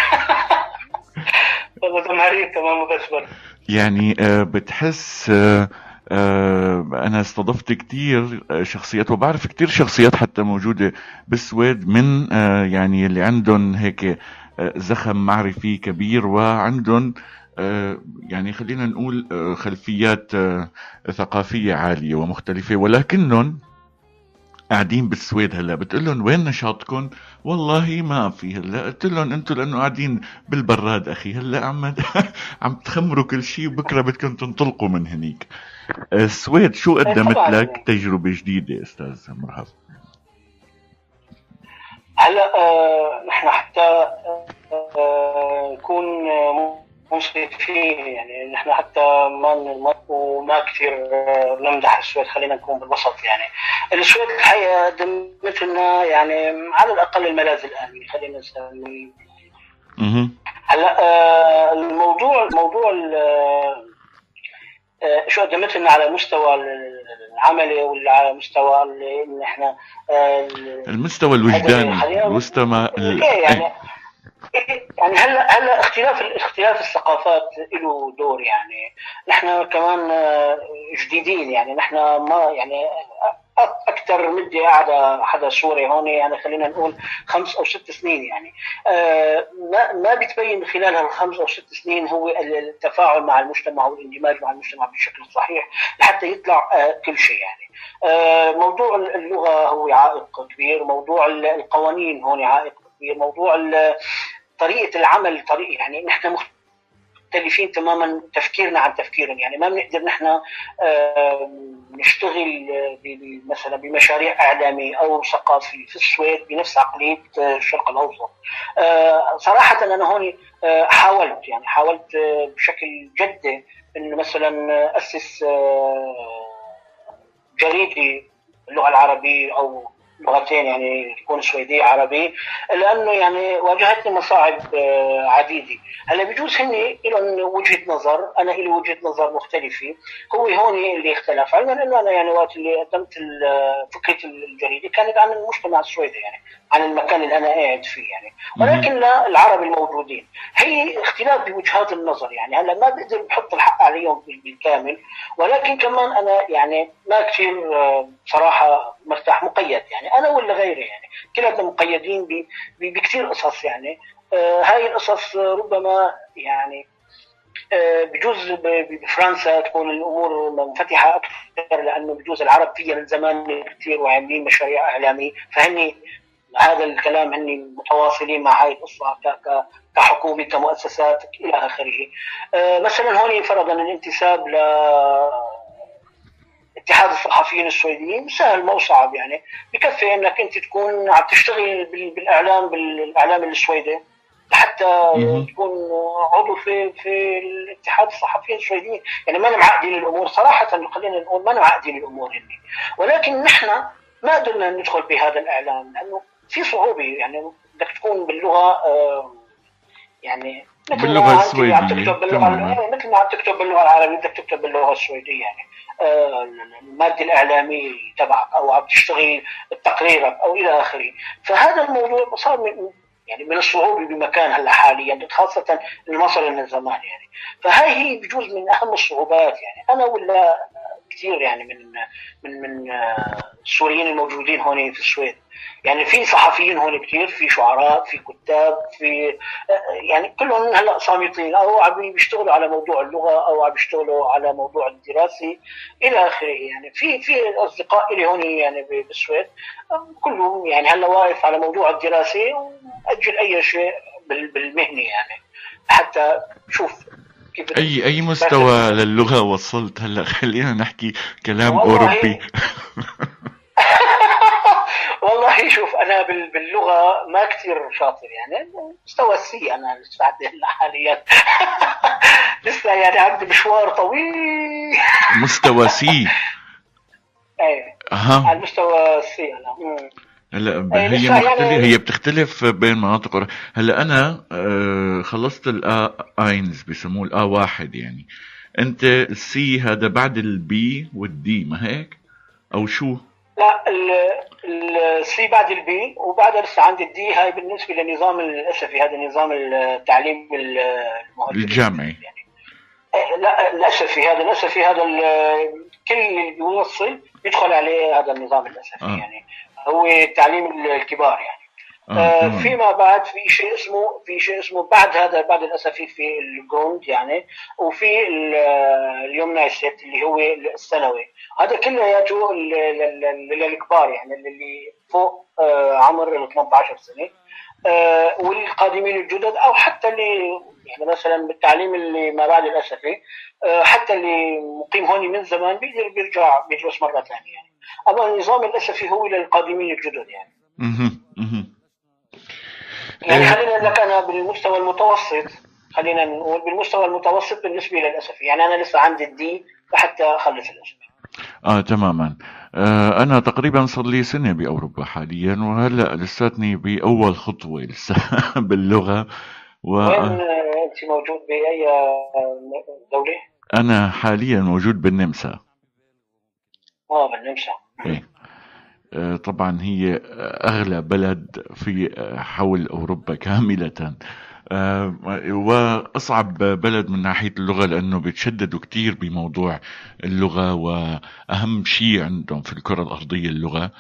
والله زمهرير كمان بس. برد يعني آه بتحس آه أنا استضفت كتير شخصيات وبعرف كتير شخصيات حتى موجودة بالسويد من آه يعني اللي عندهم هيك آه زخم معرفي كبير وعندهم آه يعني خلينا نقول آه خلفيات آه ثقافية عالية ومختلفة ولكنهم قاعدين بالسويد هلا بتقول لهم وين نشاطكم؟ والله ما في هلا قلت لهم أنتم لأنه قاعدين بالبراد أخي هلا عم عم تخمروا كل شيء وبكرة بدكم تنطلقوا من هنيك. السويد شو قدمت طبعاً. لك تجربة جديدة أستاذ مرحبا؟ هلا آه نحن حتى آه نكون آه، منصفين يعني نحن حتى ما نمط وما كثير آه، نمدح السويد خلينا نكون بالوسط يعني. السويد الحقيقة قدمت لنا يعني على الأقل الملاذ الامن خلينا نسميه. هلا آه، الموضوع موضوع آه، شو قدمت لنا على مستوى العملي ولا على مستوى ال- ان إحنا آه، ال- المستوى الوجداني المستوى ال- إيه يعني يعني هلا هلا اختلاف اختلاف الثقافات له دور يعني؟ نحن كمان آه، جديدين يعني نحن ما يعني أكثر مدي قاعدة حدا سوري هون يعني خلينا نقول خمس أو ست سنين يعني. آه، ما ما بتبين خلال هالخمس أو ست سنين هو التفاعل مع المجتمع والاندماج مع المجتمع بالشكل الصحيح لحتى يطلع آه، كل شيء يعني. موضوع اللغة هو عائق كبير موضوع القوانين هون عائق كبير موضوع ال- طريقة العمل طريقه يعني نحن مختلفين تماما تفكيرنا عن تفكيرهم. يعني ما بنقدر نحن نشتغل مثلا بمشاريع إعلامية أو ثقافية في السويد بنفس عقلية آه، الشرق الأوسط. آه، صراحة أنا هون آه، حاولت يعني حاولت بشكل جدي انه مثلا أسس جريدة باللغة العربية أو لغتين يعني تكون سويديه عربي. لأنه يعني واجهتني مصاعب آه، عديدة. هلأ بجوز هن لهم وجهة نظر أنا لي وجهة نظر مختلفة. هو هون اللي اختلف. علما إنه أنا يعني وقت اللي قدمت ال- فكرة الجريدة كانت عن المجتمع السويدي يعني عن المكان اللي أنا قاعد فيه يعني. ولكن لا العرب الموجودين. هي اختلاف بوجهات النظر يعني. هلأ ما بقدر بحط الحق عليهم بال- بالكامل. ولكن كمان أنا يعني ما كثير آه، بصراحه مرتاح مقيد يعني. أنا ولا غيري يعني. كلنا مقيدين بكثير قصص يعني. آه، هاي القصص ربما يعني آه، بجوز بفرنسا تكون الأمور منفتحة أكثر لأنه بجوز العرب فيها من زمان كثير وعاملين مشاريع إعلامية. فهني هذا الكلام هني متواصلين مع هاي القصة كحكومة كمؤسسات إلى آخره. آه، مثلا هون فرضا الانتساب ل اتحاد الصحفيين السويديين سهل ما صعب يعني. بكفي إنك أنت تكون عم تشتغل بال- بالإعلام بالإعلام السويدي. لحتى. تكون عضو في في الاتحاد الصحفيين السويديين. يعني ما معقدين الأمور صراحة خلينا نقول ما معقدين الأمور هني ولكن نحن ما قدرنا ندخل بهذا الإعلام لأنه في صعوبة يعني بدك تكون باللغة آه، يعني مثل باللغة ما أنت عم السويدية، تكتب باللغة تماماً. يعني مثل ما عم تكتب باللغة العربية بدك تكتب باللغة السويدية يعني. آه، المادة الإعلامية تبعك أو عم تشتغل تقريرك أو إلى آخره. فهذا الموضوع صار من يعني من الصعوبة بمكان هلأ حاليا خاصة المصري من زمان يعني. فهاي هي بجوز من أهم الصعوبات يعني. أنا ولا كثير يعني من من من آه، السوريين الموجودين هون في السويد. يعني في صحفيين هون كثير في شعراء في كتاب في آه، يعني كلهم هلا صامتين أو عم بيشتغلوا على موضوع اللغة أو عم بيشتغلوا على موضوع الدراسي إلى آخره. يعني في في أصدقاء لي هون يعني بالسويد. آه، كلهم يعني هلا واقف على موضوع الدراسي وأجل أي شيء بال- بالمهنة يعني. حتى شوف كيف اي أي مستوى للغة وصلت هلا؟ خلينا نحكي كلام والله أوروبي. والله شوف أنا بال- باللغة ما كثير شاطر يعني مستوى السي أنا لسه حاليا. لسه يعني عندي مشوار طويل. مستوى C إيه. أها. على المستوى ال C أنا. هلا إيه، هي مختلف يعني- هي بتختلف بين مناطق هلا أنا آه، خلصت ال A eins بسموه ال A واحد يعني. أنت ال C هذا بعد ال B وال D ما هيك؟ أو شو؟ لا ال C بعد ال B وبعدها لسه عندي ال D. هاي بالنسبة للنظام ال SFI هذا نظام التعليم الجامعي. إيه، لا ال SFI هذا ال SFI هذا ال- كل اللي بيوصل يدخل عليه هذا النظام ال SFI آه. يعني. هو التعليم الكبار يعني. آه تمام. فيما بعد في شيء اسمه في شيء اسمه بعد هذا بعد ال SFI في ال grund يعني وفي ال- ال gymnasiet اللي هو الثانوي. هذا كلياته للكبار يعني اللي فوق آه عمر ال 18 سنة. آه والقادمين الجدد أو حتى اللي يعني مثلا بالتعليم اللي ما بعد الاسفي آه حتى اللي مقيم هون من زمان بيقدر بيرجع بيدرس مرة ثانية يعني. أما النظام الاسفي هو للقادمين الجدد يعني. يعني إيه. خلينا لك أنا بالمستوى المتوسط خلينا نقول بالمستوى المتوسط بالنسبة للاسف يعني أنا لسه عندي الدي لحتى أخلص الاسف آه تماما آه أنا تقريبا صار لي سنة بأوروبا حاليا وهلأ لساتني بأول خطوة لسه باللغة وين وأنا آه، أنت موجود بأي دولة؟ حاليا موجود بالنمسا بالنمسا إيه. آه، طبعا هي أغلى بلد في آه، حول أوروبا كاملة. آه، وأصعب بلد من ناحية اللغة لأنه بيتشددوا كتير بموضوع اللغة وأهم شيء عندهم في الكرة الأرضية اللغة.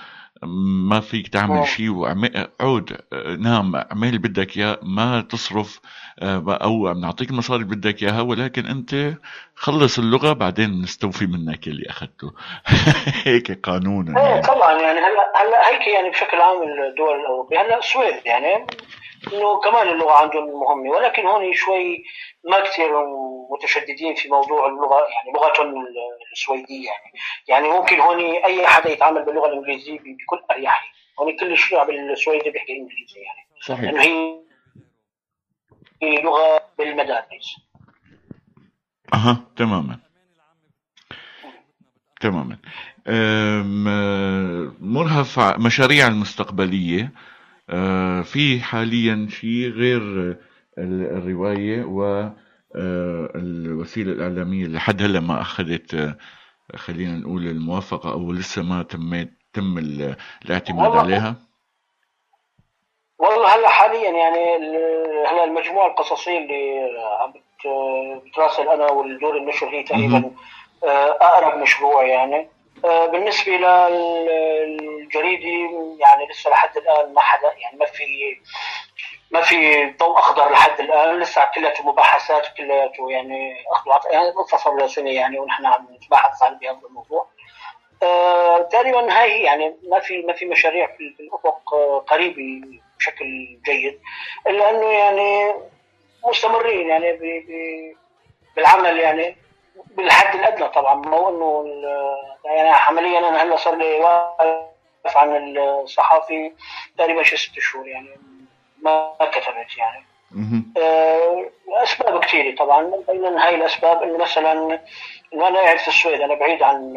ما فيك تعمل. شيء وعود نام اعمل اللي بدك إياه ما تصرف آه، أو بنعطيك المصاري اللي بدك إياها ولكن أنت خلص اللغة بعدين نستوفي منك اللي أخذته هيك قانون إيه يعني. طبعا يعني هلا هلا هيك يعني بشكل عام الدول الأوروبية هلا السويد يعني إنه كمان اللغة عندهم مهمة ولكن هون شوي ما كثير متشددين في موضوع اللغة يعني لغتهم السويدية. يعني يعني ممكن هون أي حدا يتعامل باللغة الإنجليزية بكل اريحيه هون كل الشعب السويدي بيحكي إنجليزي يعني. صحيح. لأنه هي هي لغه بالمدارس أها تماما. تماما. مرهف مشاريع المستقبلية. آه، في حاليا شيء غير ال- الرواية والوسيلة الإعلامية اللي لحد هلأ ما أخذت آه، خلينا نقول الموافقة أو لسه ما تمت تم ال- الاعتماد والله- عليها؟ والله هلأ حاليا يعني هلأ المجموعة القصصية اللي عم بت- بتراسل أنا والدور النشر هي تقريبا. آه، أقرب مشروع يعني. آه، بالنسبة للجريدي يعني لسه لحد الآن ما حدا يعني ما في ما في ضوء أخضر لحد الآن لسه كلياته مباحثات كلياته يعني وعطاء. يعني له سنه يعني ونحن عم نتباحث عن بهذا الموضوع آه، تقريبا هاي يعني ما في ما في مشاريع في الأفق آه، قريبة بشكل جيد إلا أنه يعني مستمرين يعني بالعمل يعني بالحد الأدنى طبعا مو إنه ال- يعني عمليا أنا هلأ صار لي واقف عن الصحافي تقريبا شي ست شهور يعني ما كتبت يعني. آه، أسباب كثيره طبعا من بين هاي الأسباب إنه مثلا انه أنا قاعد في السويد أنا بعيد عن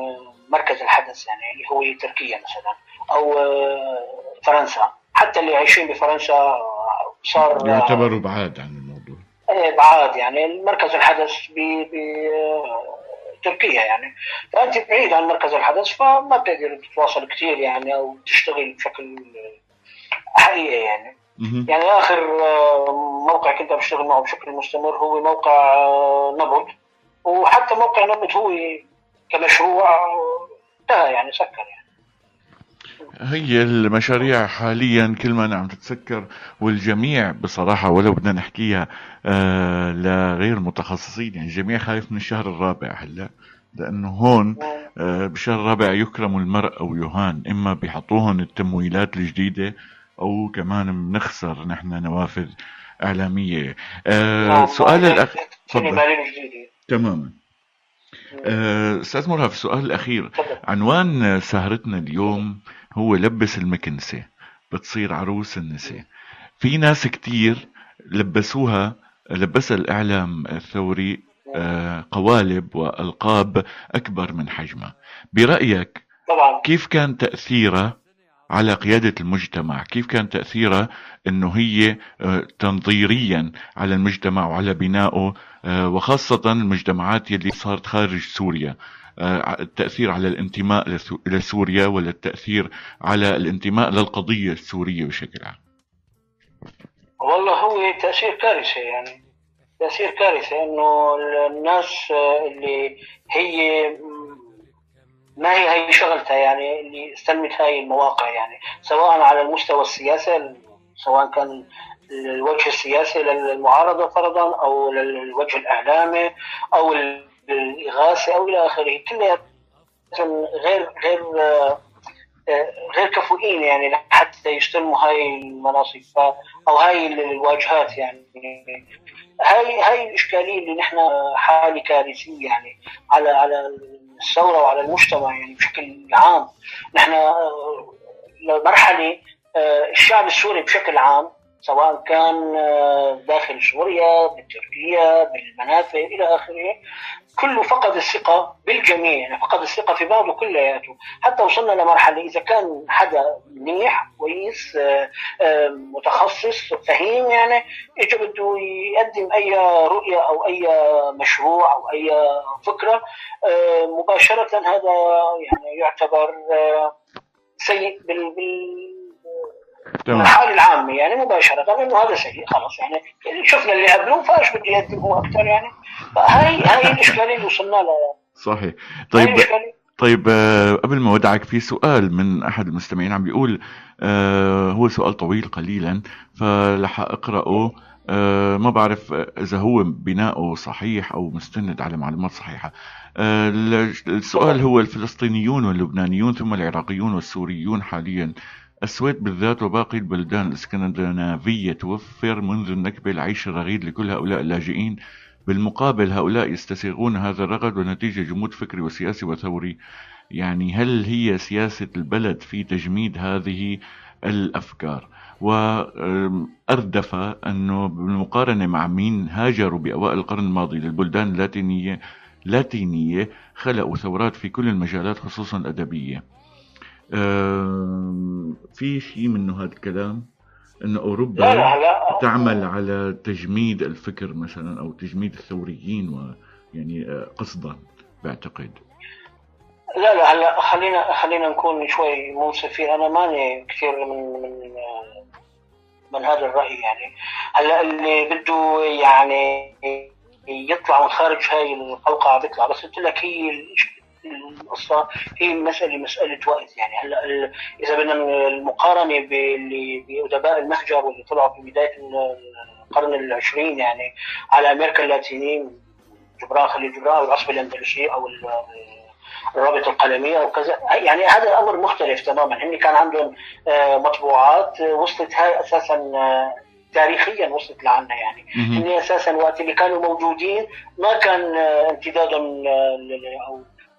مركز الحدث يعني اللي هو تركيا مثلا أو آه، فرنسا حتى اللي عايشين بفرنسا صار يعتبروا بعاد عن الموضوع إيه، يعني مركز الحدث ب ب تركيا يعني. فأنت بعيد عن مركز الحدث فما بتقدر تتواصل كثير يعني أو تشتغل بشكل حقيقي يعني. يعني آخر آه، موقع كنت بشتغل معه بشكل مستمر هو موقع آه، نبض. وحتى موقع نبض هو كمشروع آه، انتهى يعني سكر يعني. هي المشاريع حاليا كل ما عم تتسكر والجميع بصراحة ولو بدنا نحكيها آه لغير متخصصين. يعني الجميع خايف من الشهر الرابع هلا لأنه هون آه بالشهر الرابع يكرم المرء أو يهان إما بيحطوهن التمويلات الجديدة أو كمان بنخسر نحن نوافذ إعلامية. آه نعم، سؤال تفضل. جديدة. تماما. آه، أستاذ مرهف السؤال الأخير. تفضل. عنوان سهرتنا اليوم هو لبس المكنسة بتصير عروس النساء. في ناس كتير لبسوها لبسها الإعلام الثوري آه، قوالب وألقاب أكبر من حجمها برأيك طبعا. كيف كان تأثيرها على قيادة المجتمع؟ كيف كان تأثيرها أنه هي آه، تنظيريا على المجتمع وعلى بنائه آه، وخاصة المجتمعات يلي صارت خارج سوريا؟ التأثير على الانتماء لسو- لسوريا ولا التأثير على الانتماء للقضية السورية بشكل عام؟ والله هو تأثير كارثة يعني تأثير كارثة إنه الناس اللي هي ما هي هي شغلتها يعني اللي استلمت هاي المواقع يعني سواء على المستوى السياسي سواء كان الوجه السياسي للمعارضة فرضا أو للوجه الإعلامي أو الإغاثة أو إلى آخره كلها غير غير غير كفؤين يعني حتى يستلموا هاي المناصب أو هاي الواجهات يعني. هاي هاي الإشكالية اللي نحن حاله كارثية يعني على على الثورة وعلى المجتمع يعني بشكل عام. نحن آه، لمرحلة آه، الشعب السوري بشكل عام سواء كان آه، داخل سوريا بتركيا بالمنافع إلى آخره كله فقد الثقة بالجميع يعني فقد الثقة في بعضه كلياته حتى وصلنا لمرحلة إذا كان حدا منيح كويس آه، آه، متخصص فهيم يعني اجى بده يقدم أي رؤية أو أي مشروع أو أي فكرة آه، مباشرة هذا يعني يعتبر سيء بال الحالة العامة يعني مباشرة. إنه هذا سيء خلاص يعني شفنا اللي قبله فايش بده يقدم هو أكثر يعني. فهي هاي الاشكالية اللي وصلنا لها. صحيح. طيب طيب آه، قبل ما ودعك في سؤال من أحد المستمعين عم بيقول آه، هو سؤال طويل قليلا فلح أقرأه. آه، ما بعرف إذا هو بناؤه صحيح أو مستند على معلومات صحيحة. السؤال هو الفلسطينيون واللبنانيون ثم العراقيون والسوريون حاليا. السويد بالذات وباقي البلدان الإسكندنافية توفر منذ النكبة العيش الرغيد لكل هؤلاء اللاجئين. بالمقابل هؤلاء يستسيغون هذا الرغد ونتيجة جمود فكري وسياسي وثوري. يعني هل هي سياسة البلد في تجميد هذه الأفكار؟ وأردف أنه بالمقارنة مع مين هاجروا بأوائل القرن الماضي للبلدان اللاتينية لاتينية خلقوا ثورات في كل المجالات خصوصا الأدبية. في شيء منه هذا الكلام أنه أوروبا لا لا هلا تعمل على تجميد الفكر مثلا أو تجميد الثوريين ويعني آه، قصدا بعتقد. لا لا هلا خلينا خلينا نكون شوي منصفين. أنا ماني كثير من من من هذا الرأي يعني. هلا اللي بده يعني يطلع من خارج هاي القوقعه بيطلع بس قلت لك هي القصة هي مساله مسألة وقت يعني هلا إذا بدنا المقارنة باللي بأدباء المهجر واللي طلعوا في بداية القرن العشرين يعني على أمريكا اللاتينية جبران خليل جبران أو العصبه الاندلسيه أو ال- الرابطه القلميه أو كذا. يعني هذا الأمر مختلف تماما. هن كان عندهم آه، مطبوعات آه، وصلت هاي أساسا آه، تاريخيا وصلت لعنا يعني. هن أساسا وقت اللي كانوا موجودين ما كان امتدادهم ل-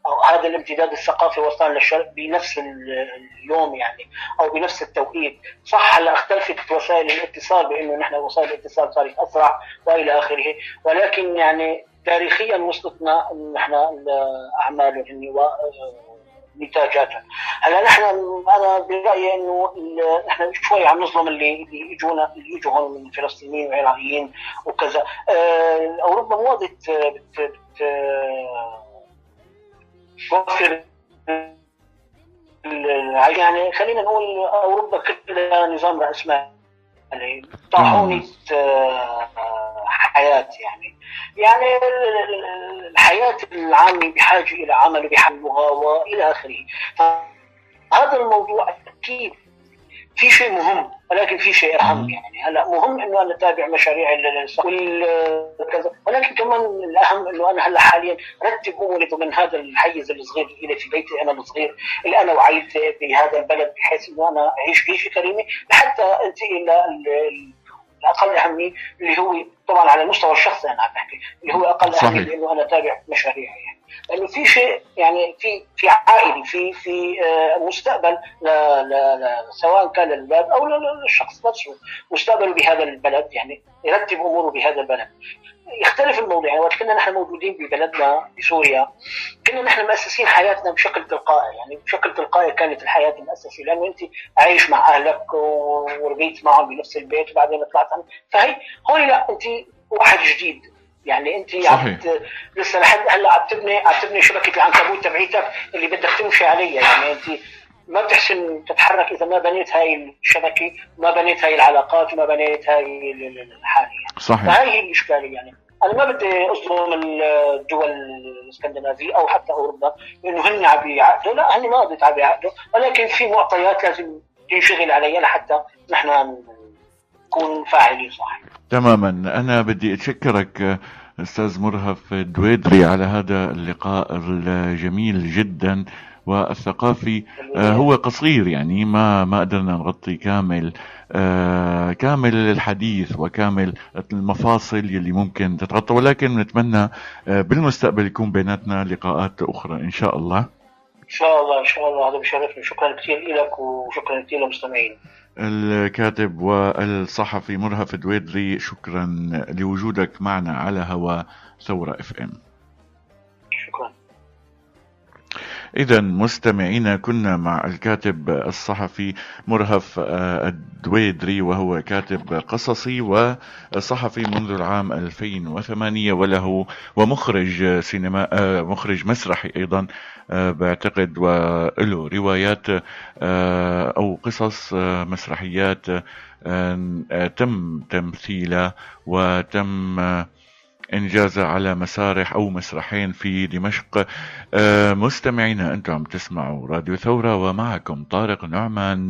أو هذا الامتداد الثقافي وصل للشرق بنفس ال- اليوم يعني أو بنفس التوقيت. صح هلا اختلفت وسائل الاتصال بأنه نحن وسائل الاتصال صارت أسرع وإلى آخره. ولكن يعني تاريخيا وصلتنا نحن هن و- نتاجاتها. هلا نحن أنا برأيي إنه نحن شوي عم نظلم اللي اللي يجونا اللي يجوا هون من فلسطينيين وعراقيين وكذا. آه، أوروبا مو بت بت بت توفر يعني خلينا نقول أوروبا كلها نظام راسمالي طاحونة آه، حياة يعني. يعني ال- ال- الحياة العامة بحاجة إلى عمل بحلها وإلى آخره. هذا الموضوع أكيد في شيء مهم ولكن في شيء اهم يعني. هلا مهم إنه أنا أتابع مشاريع ال- وال- كذا. ولكن كمان الأهم إنه أنا هلا حاليا رتب أموري ضمن هذا الحيز الصغير اللي في بيتي أنا الصغير اللي أنا وعيت بهذا البلد بحيث إنه أنا أعيش عيشه كريمه لحتى أنتقل ل- الأقل أهمية اللي هو طبعا على المستوى الشخصي أنا عم بحكي اللي هو أقل. أهمية إنه أنا أتابع مشاريعي. لأنه في شيء يعني في في عائلي في في آه، مستقبل ل ل ل سواء كان للبلد أو للشخص نفسه. مستقبله بهذا البلد يعني يرتب أموره بهذا البلد. يختلف الموضوع يعني وقت كنا نحن موجودين ببلدنا بسوريا كنا نحن مؤسسين حياتنا بشكل تلقائي. يعني بشكل تلقائي كانت الحياة مؤسسه لأنه أنت عايش مع أهلك وربيت معهم بنفس البيت وبعدين طلعت فهي هون لا أنت واحد جديد. يعني انت. عم لسه لحد هلا عم تبني عم تبني شبكه العنكبوت تبعيتك اللي بدك تمشي عليها يعني انت ما بتحسن تتحرك إذا ما بنيت هاي الشبكة ما بنيت هاي العلاقات وما بنيت هاي ال- ال- الحالة. يعني. صحيح. فهي هي الإشكالية. يعني أنا ما بدي أظلم الدول الإسكندنافية أو حتى أوروبا لأنه هن عم يعقدوا لا هن ما بدي عم يعقدوا. ولكن في معطيات لازم تنشغل عليها لحتى نحن نكون فاعلين صح. تماما. أنا بدي أتشكرك آه، أستاذ مرهف دويدري على هذا اللقاء الجميل جدا والثقافي. آه، هو قصير يعني ما ما قدرنا نغطي كامل. آه، كامل الحديث وكامل المفاصل يلي ممكن تتغطى ولكن نتمنى آه، بالمستقبل يكون بيناتنا لقاءات أخرى إن شاء الله. إن شاء الله إن شاء الله. هذا بشرفني شكرا كثير لك وشكرا كثير للمستمعين. الكاتب والصحفي مرهف دويدري شكرا لوجودك معنا على هوا ثورة إف إم. شكرا. إذا مستمعينا كنا مع الكاتب الصحفي مرهف آه، الدويدري وهو كاتب قصصي وصحفي منذ العام 2008 وله ومخرج سينما آه، مخرج مسرحي أيضا. آه، بعتقد وله روايات آه، أو قصص آه، مسرحيات آه، تم تمثيلها وتم آه، إنجازها على مسارح أو مسرحين في دمشق. آه، مستمعينا أنتم عم تسمعوا راديو ثورة ومعكم طارق نعمان.